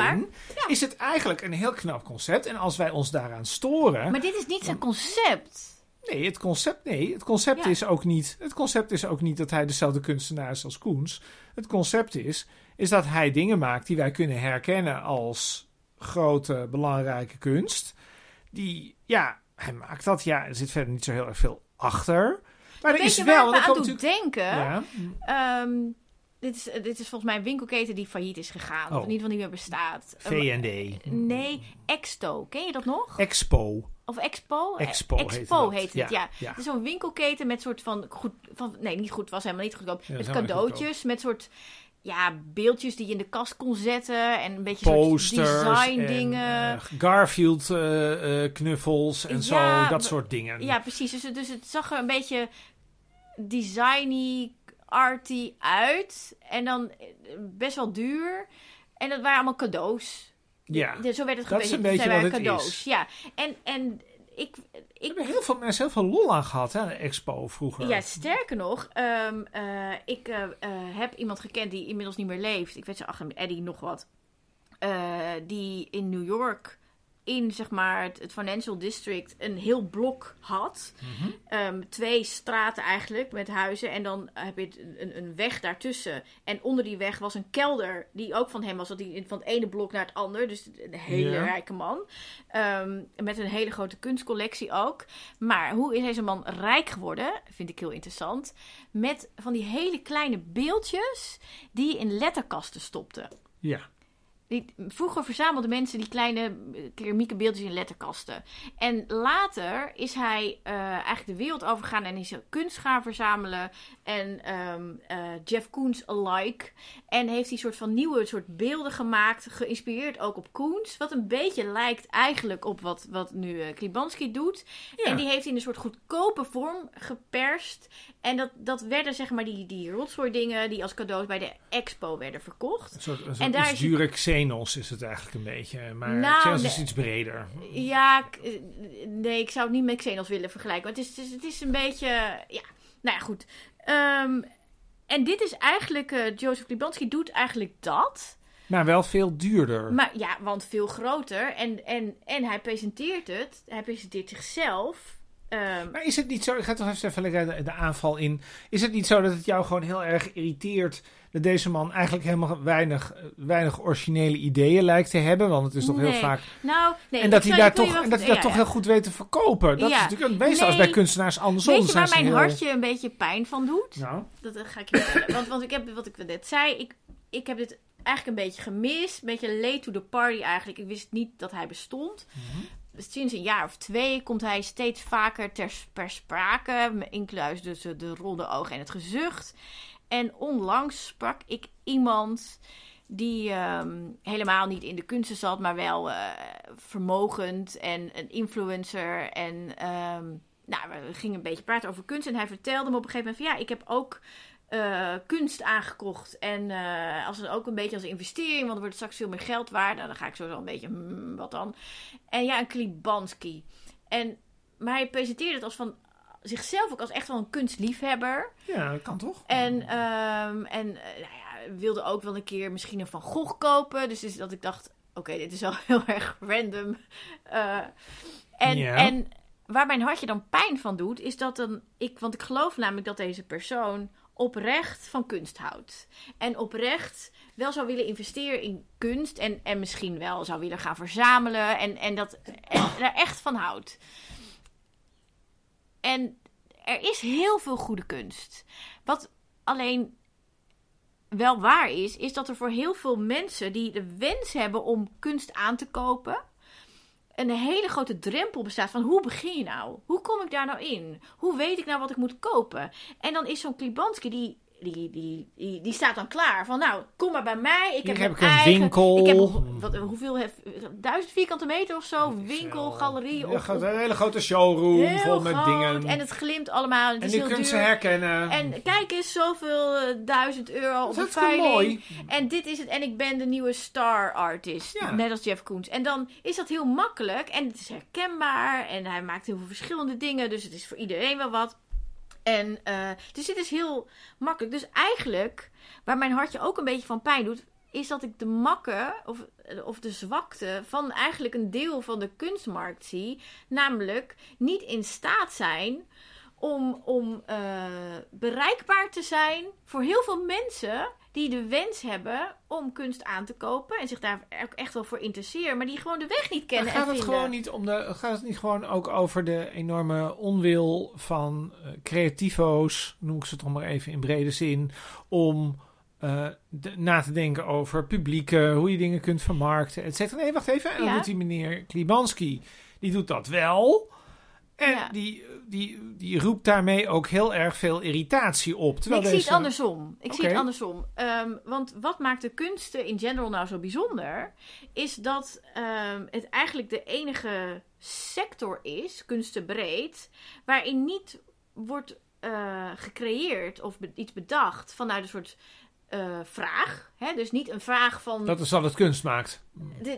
Ja. is het eigenlijk een heel knap concept. En als wij ons daaraan storen. Maar dit is niet zijn concept. Nee, het concept, nee, het concept Ja. is ook niet. Het concept is ook niet dat hij dezelfde kunstenaar is als Koens. Het concept is, is dat hij dingen maakt die wij kunnen herkennen als grote, belangrijke kunst. Die, ja, hij maakt dat. Ja, er zit verder niet zo heel erg veel achter. Maar er Weet is je wel. waar me aan doet natuurlijk- denken? Ja, Ehm, dit, is, dit is volgens mij een winkelketen die failliet is gegaan. Of Oh. in ieder geval niet meer bestaat. V&D. Nee, Exto. Ken je dat nog? Expo. Of Expo? Expo Eh, Expo dat. heet het, ja. ja. Het is zo'n winkelketen met soort van goed... Van, nee, niet goed, was helemaal niet goedkoop. Ja, met niet cadeautjes, met soort... Ja, beeldjes die je in de kast kon zetten. En een beetje soort Posters. design en, dingen. eh, Garfield eh, eh, knuffels en zo. Dat soort dingen. Ja, precies. Dus, het- dus het zag er een beetje designy, arty uit. En dan eh, best wel duur. En dat waren allemaal cadeaus. Ja. Zo werd het Dat is een beetje wat het cadeaus. is. Ja, en, en ik, ik hebben heel veel mensen heel veel lol aan gehad, hè, de expo vroeger. Ja, sterker nog, ehm, eh, ik eh, eh, heb iemand gekend die inmiddels niet meer leeft. Ik weet zijn achternaam, Eddie nog wat. Die in New York, in zeg maar het, het Financial District, een heel blok had. Mhm. Ehm, twee straten eigenlijk met huizen. En dan heb je een, een weg daartussen. En onder die weg was een kelder die ook van hem was. Dat hij van het ene blok naar het ander. Dus een hele rijke man. Ehm, met een hele grote kunstcollectie ook. Maar hoe is deze man rijk geworden? Vind ik heel interessant. Met van die hele kleine beeldjes die je in letterkasten stopte. Ja. Die, vroeger verzamelden mensen die kleine eh, keramieke beeldjes in letterkasten. En later is hij eh, eigenlijk de wereld overgegaan en is hij kunst gaan verzamelen. En ehm, eh, Jeff Koons alike. En heeft hij soort van nieuwe soort beelden gemaakt. Geïnspireerd ook op Koens. Wat een beetje lijkt eigenlijk op wat, wat nu Klibanski doet. Ja. En die heeft hij in een soort goedkope vorm geperst. En dat, dat werden zeg maar die, die rotzooi dingen die als cadeaus bij de expo werden verkocht. Een soort, een soort En daar is Xenos is het eigenlijk een beetje. Maar Nou, Xenos is iets breder. Ja, eh, nee, ik zou het niet met Xenos willen vergelijken. Want het is, het is, het is een beetje. Ja, nou ja, goed. Ehm, en dit is eigenlijk. eh, Joseph Klibanski doet eigenlijk dat. Maar wel veel duurder. Maar ja, want veel groter. En, en, en hij presenteert het. Hij presenteert zichzelf. Ehm, Maar is het niet zo, ik ga toch even, even lekker de, de aanval in. Is het niet zo dat het jou gewoon heel erg irriteert dat deze man eigenlijk helemaal weinig, eh, weinig originele ideeën lijkt te hebben? Want het is toch heel vaak. nou, nee. en dat hij daar toch, en dat hij vertellen- toch heel goed weet te verkopen. Dat is natuurlijk een meestal als bij kunstenaars andersom. Weet je waar mijn heel- hartje een beetje pijn van doet? Nou, Dat eh, ga ik je vertellen. want, want ik heb, wat ik net zei, ik, ik heb dit eigenlijk een beetje gemist. Een beetje late to the party eigenlijk. Ik wist niet dat hij bestond. Mhm. Sinds een jaar of twee komt hij steeds vaker ter, per sprake. Incluis dus de ronde ogen en het gezucht. En onlangs sprak ik iemand die ehm, helemaal niet in de kunsten zat, maar wel eh, vermogend en een influencer. En ehm, nou, we gingen een beetje praten over kunst. En hij vertelde me op een gegeven moment van ja, ik heb ook eh, kunst aangekocht. En eh, als ook een beetje als investering, want dan wordt straks veel meer geld waard. Nou, dan ga ik wel een beetje, hmm, wat dan? En ja, een Klibanski. En, maar hij presenteerde het als van zichzelf ook als echt wel een kunstliefhebber. Ja, dat kan toch? En, ehm, en nou ja, wilde ook wel een keer misschien een Van Gogh kopen. Dus, dus dat ik dacht, oké, dit is wel [LAUGHS] heel erg random. en, Ja. en waar mijn hartje dan pijn van doet, is dat dan ik, want ik geloof namelijk dat deze persoon oprecht van kunst houdt. En oprecht wel zou willen investeren in kunst en, en misschien wel zou willen gaan verzamelen en, en dat en daar echt van houdt. En er is heel veel goede kunst. Wat alleen wel waar is, is dat er voor heel veel mensen die de wens hebben om kunst aan te kopen, een hele grote drempel bestaat van hoe begin je nou? Hoe kom ik daar nou in? Hoe weet ik nou wat ik moet kopen? En dan is zo'n Klibanski die. Die, die, die, die staat dan klaar van, nou, kom maar bij mij. Ik heb, heb ik mijn een eigen, winkel. Ik heb wat, hoeveel, duizend vierkante meter of zo, winkel, galerie. Een, Of, grote- een hele grote showroom heel vol met groot. dingen. En het glimt allemaal. En, het En heel kunt ze herkennen. En kijk eens, zoveel eh, duizend euro op dat de is veiling. mooi. En dit is het. En ik ben de nieuwe star artist. Ja. Net als Jeff Koons. En dan is dat heel makkelijk. En het is herkenbaar. En hij maakt heel veel verschillende dingen. Dus het is voor iedereen wel wat. En eh, dus dit is heel makkelijk. Dus eigenlijk, waar mijn hartje ook een beetje van pijn doet, is dat ik de makken of, of de zwakte van eigenlijk een deel van de kunstmarkt zie. Namelijk niet in staat zijn om, om eh, bereikbaar te zijn voor heel veel mensen die de wens hebben om kunst aan te kopen en zich daar ook echt wel voor interesseren, maar die gewoon de weg niet Maar kennen gaat en het gewoon niet om de. Gaat het niet gewoon ook over de enorme onwil van eh, creativo's, noem ik ze toch maar even in brede zin, om eh, de- na te denken over publieken, hoe je dingen kunt vermarkten, et cetera. Nee, wacht even. En dan Ja. doet die meneer Klibanski, die doet dat wel. En Ja. die, die, die roept daarmee ook heel erg veel irritatie op. Terwijl ik zie het andersom. Ik zie het andersom. Ehm, want wat maakt de kunsten in general nou zo bijzonder? Is dat ehm, het eigenlijk de enige sector is, kunstenbreed, waarin niet wordt eh, gecreëerd of be- iets bedacht vanuit een soort eh, vraag. Hè? Dus niet een vraag van. Dat is wat het kunst maakt.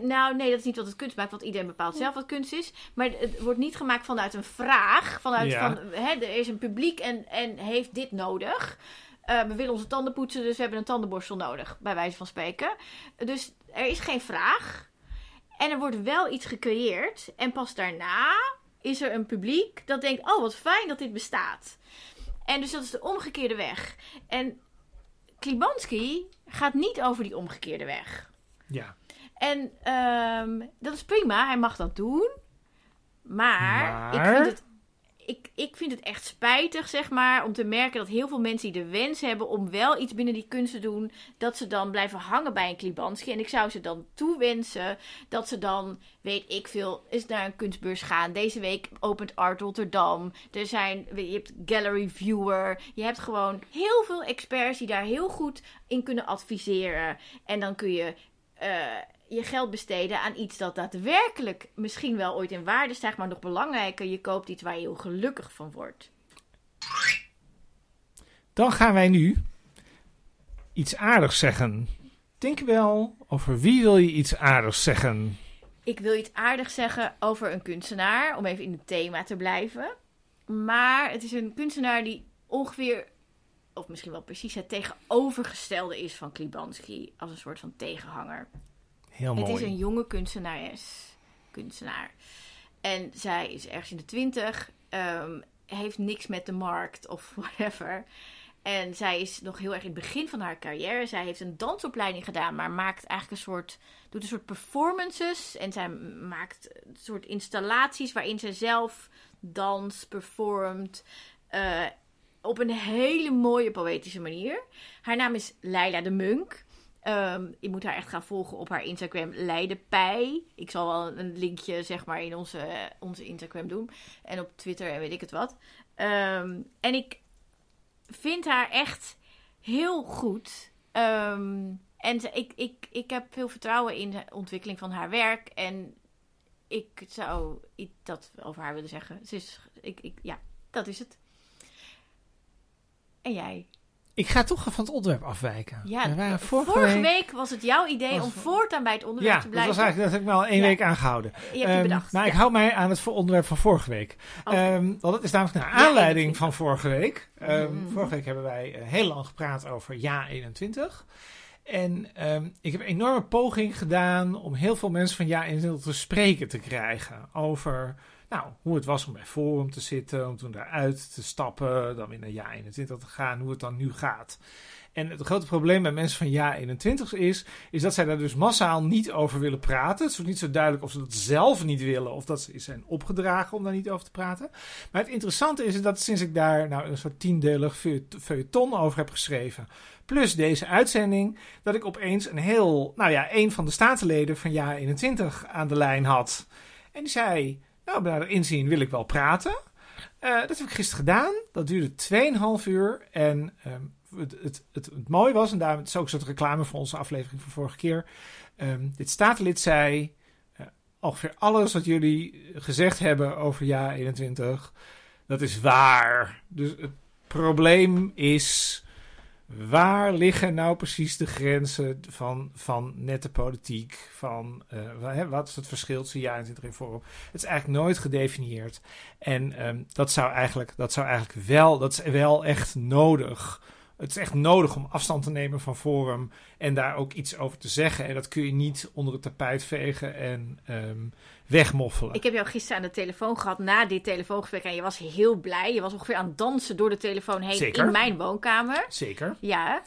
Nou, nee, dat is niet wat het kunst maakt, want iedereen bepaalt zelf wat kunst is. Maar het wordt niet gemaakt vanuit een vraag. Vanuit Ja. van, hè, er is een publiek en, en heeft dit nodig. Eh, we willen onze tanden poetsen, dus we hebben een tandenborstel nodig, bij wijze van spreken. Dus er is geen vraag. En er wordt wel iets gecreëerd. En pas daarna is er een publiek dat denkt: oh, wat fijn dat dit bestaat. En dus dat is de omgekeerde weg. En Klibanski gaat niet over die omgekeerde weg. Ja. En ehm, dat is prima, hij mag dat doen. Maar, Maar? Ik, vind het, ik, ik vind het echt spijtig, zeg maar, om te merken dat heel veel mensen die de wens hebben om wel iets binnen die kunst te doen, dat ze dan blijven hangen bij een Klibanski. En ik zou ze dan toewensen dat ze dan, weet ik veel, eens naar een kunstbeurs gaan. Deze week opent Art Rotterdam. Er zijn, je hebt Gallery Viewer. Je hebt gewoon heel veel experts die daar heel goed in kunnen adviseren. En dan kun je eh, je geld besteden aan iets dat daadwerkelijk misschien wel ooit in waarde stijgt, maar nog belangrijker, je koopt iets waar je heel gelukkig van wordt. Dan gaan wij nu iets aardigs zeggen. Denk wel, over wie wil je iets aardigs zeggen? Ik wil iets aardigs zeggen over een kunstenaar, om even in het thema te blijven. Maar het is een kunstenaar die ongeveer, of misschien wel precies het tegenovergestelde is van Klibanski, als een soort van tegenhanger. Heel Het is een jonge kunstenares. Kunstenaar. En zij is ergens in de twintig. ehm, heeft niks met de markt of [LAUGHS] whatever. En zij is nog heel erg in het begin van haar carrière. Zij heeft een dansopleiding gedaan, maar maakt eigenlijk een soort, doet een soort performances. En zij maakt een soort installaties waarin ze zelf dans, performt. eh, op een hele mooie poëtische manier. Haar naam is Leila de Munk. Ehm, je moet haar echt gaan volgen op haar Instagram Leidepij. Ik zal wel een linkje zeg maar in onze, onze Instagram doen. En op Twitter en weet ik het wat. Ehm, en ik vind haar echt heel goed. Ehm, En ik, ik, ik heb veel vertrouwen in de ontwikkeling van haar werk. En ik zou dat over haar willen zeggen. Ze is, ik, ik, ja, dat is het. En jij? Ik ga toch van het onderwerp afwijken. Ja, We vorige, vorige, week, was het jouw idee was- om voortaan bij het onderwerp Ja, te dat was blijven. eigenlijk, dat heb ik me al één Ja. week aangehouden. Je hebt je Ehm, bedacht. Maar ik ja. hou mij aan het onderwerp van vorige week. Oké. Ehm, want het is namelijk naar Ja, aanleiding 21. van vorige week. Ehm, Mhm. Vorige week hebben wij eh, heel lang gepraat over Ja 21. En ik heb een enorme poging gedaan om heel veel mensen van Ja 21 te spreken te krijgen. Over nou, hoe het was om bij Forum te zitten, om toen daaruit te stappen, dan weer naar Ja 21 te gaan, hoe het dan nu gaat. En het grote probleem bij mensen van Ja 21 is, is dat zij daar dus massaal niet over willen praten. Het is niet zo duidelijk of ze dat zelf niet willen of dat ze zijn opgedragen om daar niet over te praten. Maar het interessante is dat sinds ik daar nou een soort tiendelig feuille- feuilleton over heb geschreven, plus deze uitzending, dat ik opeens een heel, nou ja, een van de statenleden van Ja 21 aan de lijn had. En die zei, nou, bij inzien wil ik wel praten. Eh, dat heb ik gisteren gedaan. Dat duurde 2,5 uur. En ehm, het, het, het, het mooie was, en daarom het is ook een reclame voor onze aflevering van vorige keer. ehm, dit statenlid zei: eh, ongeveer alles wat jullie gezegd hebben over jaar 21, dat is waar. Dus het probleem is. Waar liggen nou precies de grenzen van, van nette politiek? Van eh, wat is het verschil tussen 21 en Forum? Het is eigenlijk nooit gedefinieerd. En ehm, dat, zou eigenlijk, dat zou eigenlijk wel, dat is wel echt nodig. Het is echt nodig om afstand te nemen van Forum en daar ook iets over te zeggen. En dat kun je niet onder het tapijt vegen en ehm, wegmoffelen. Ik heb jou gisteren aan de telefoon gehad na dit telefoongesprek. En je was heel blij. Je was ongeveer aan het dansen door de telefoon heen Zeker. in mijn woonkamer. Zeker. Ja.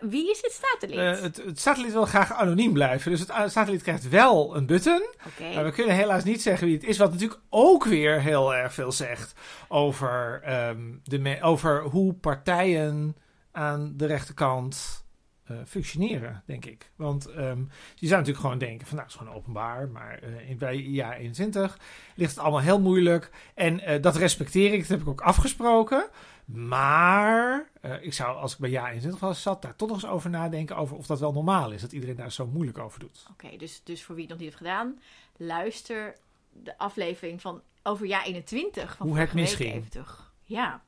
Wie is dit statenlid? Eh, het, het satelliet wil graag anoniem blijven. Dus het uh, satelliet krijgt wel een button. Maar we kunnen helaas niet zeggen wie het is. Wat natuurlijk ook weer heel erg veel zegt over, ehm, de over hoe partijen aan de rechterkant eh, functioneren, denk ik. Want ehm, je zou natuurlijk gewoon denken van nou, het is gewoon openbaar. Maar eh, in, bij jaar 21 ligt het allemaal heel moeilijk. En eh, dat respecteer ik, dat heb ik ook afgesproken. Maar ik zou, als ik bij jaar 21 was, zat, daar toch nog eens over nadenken over of dat wel normaal is. Dat iedereen daar zo moeilijk over doet. Oké, dus, dus voor wie het nog niet heeft gedaan, luister de aflevering van over jaar 21 van Hoe het misging. even terug. Ja.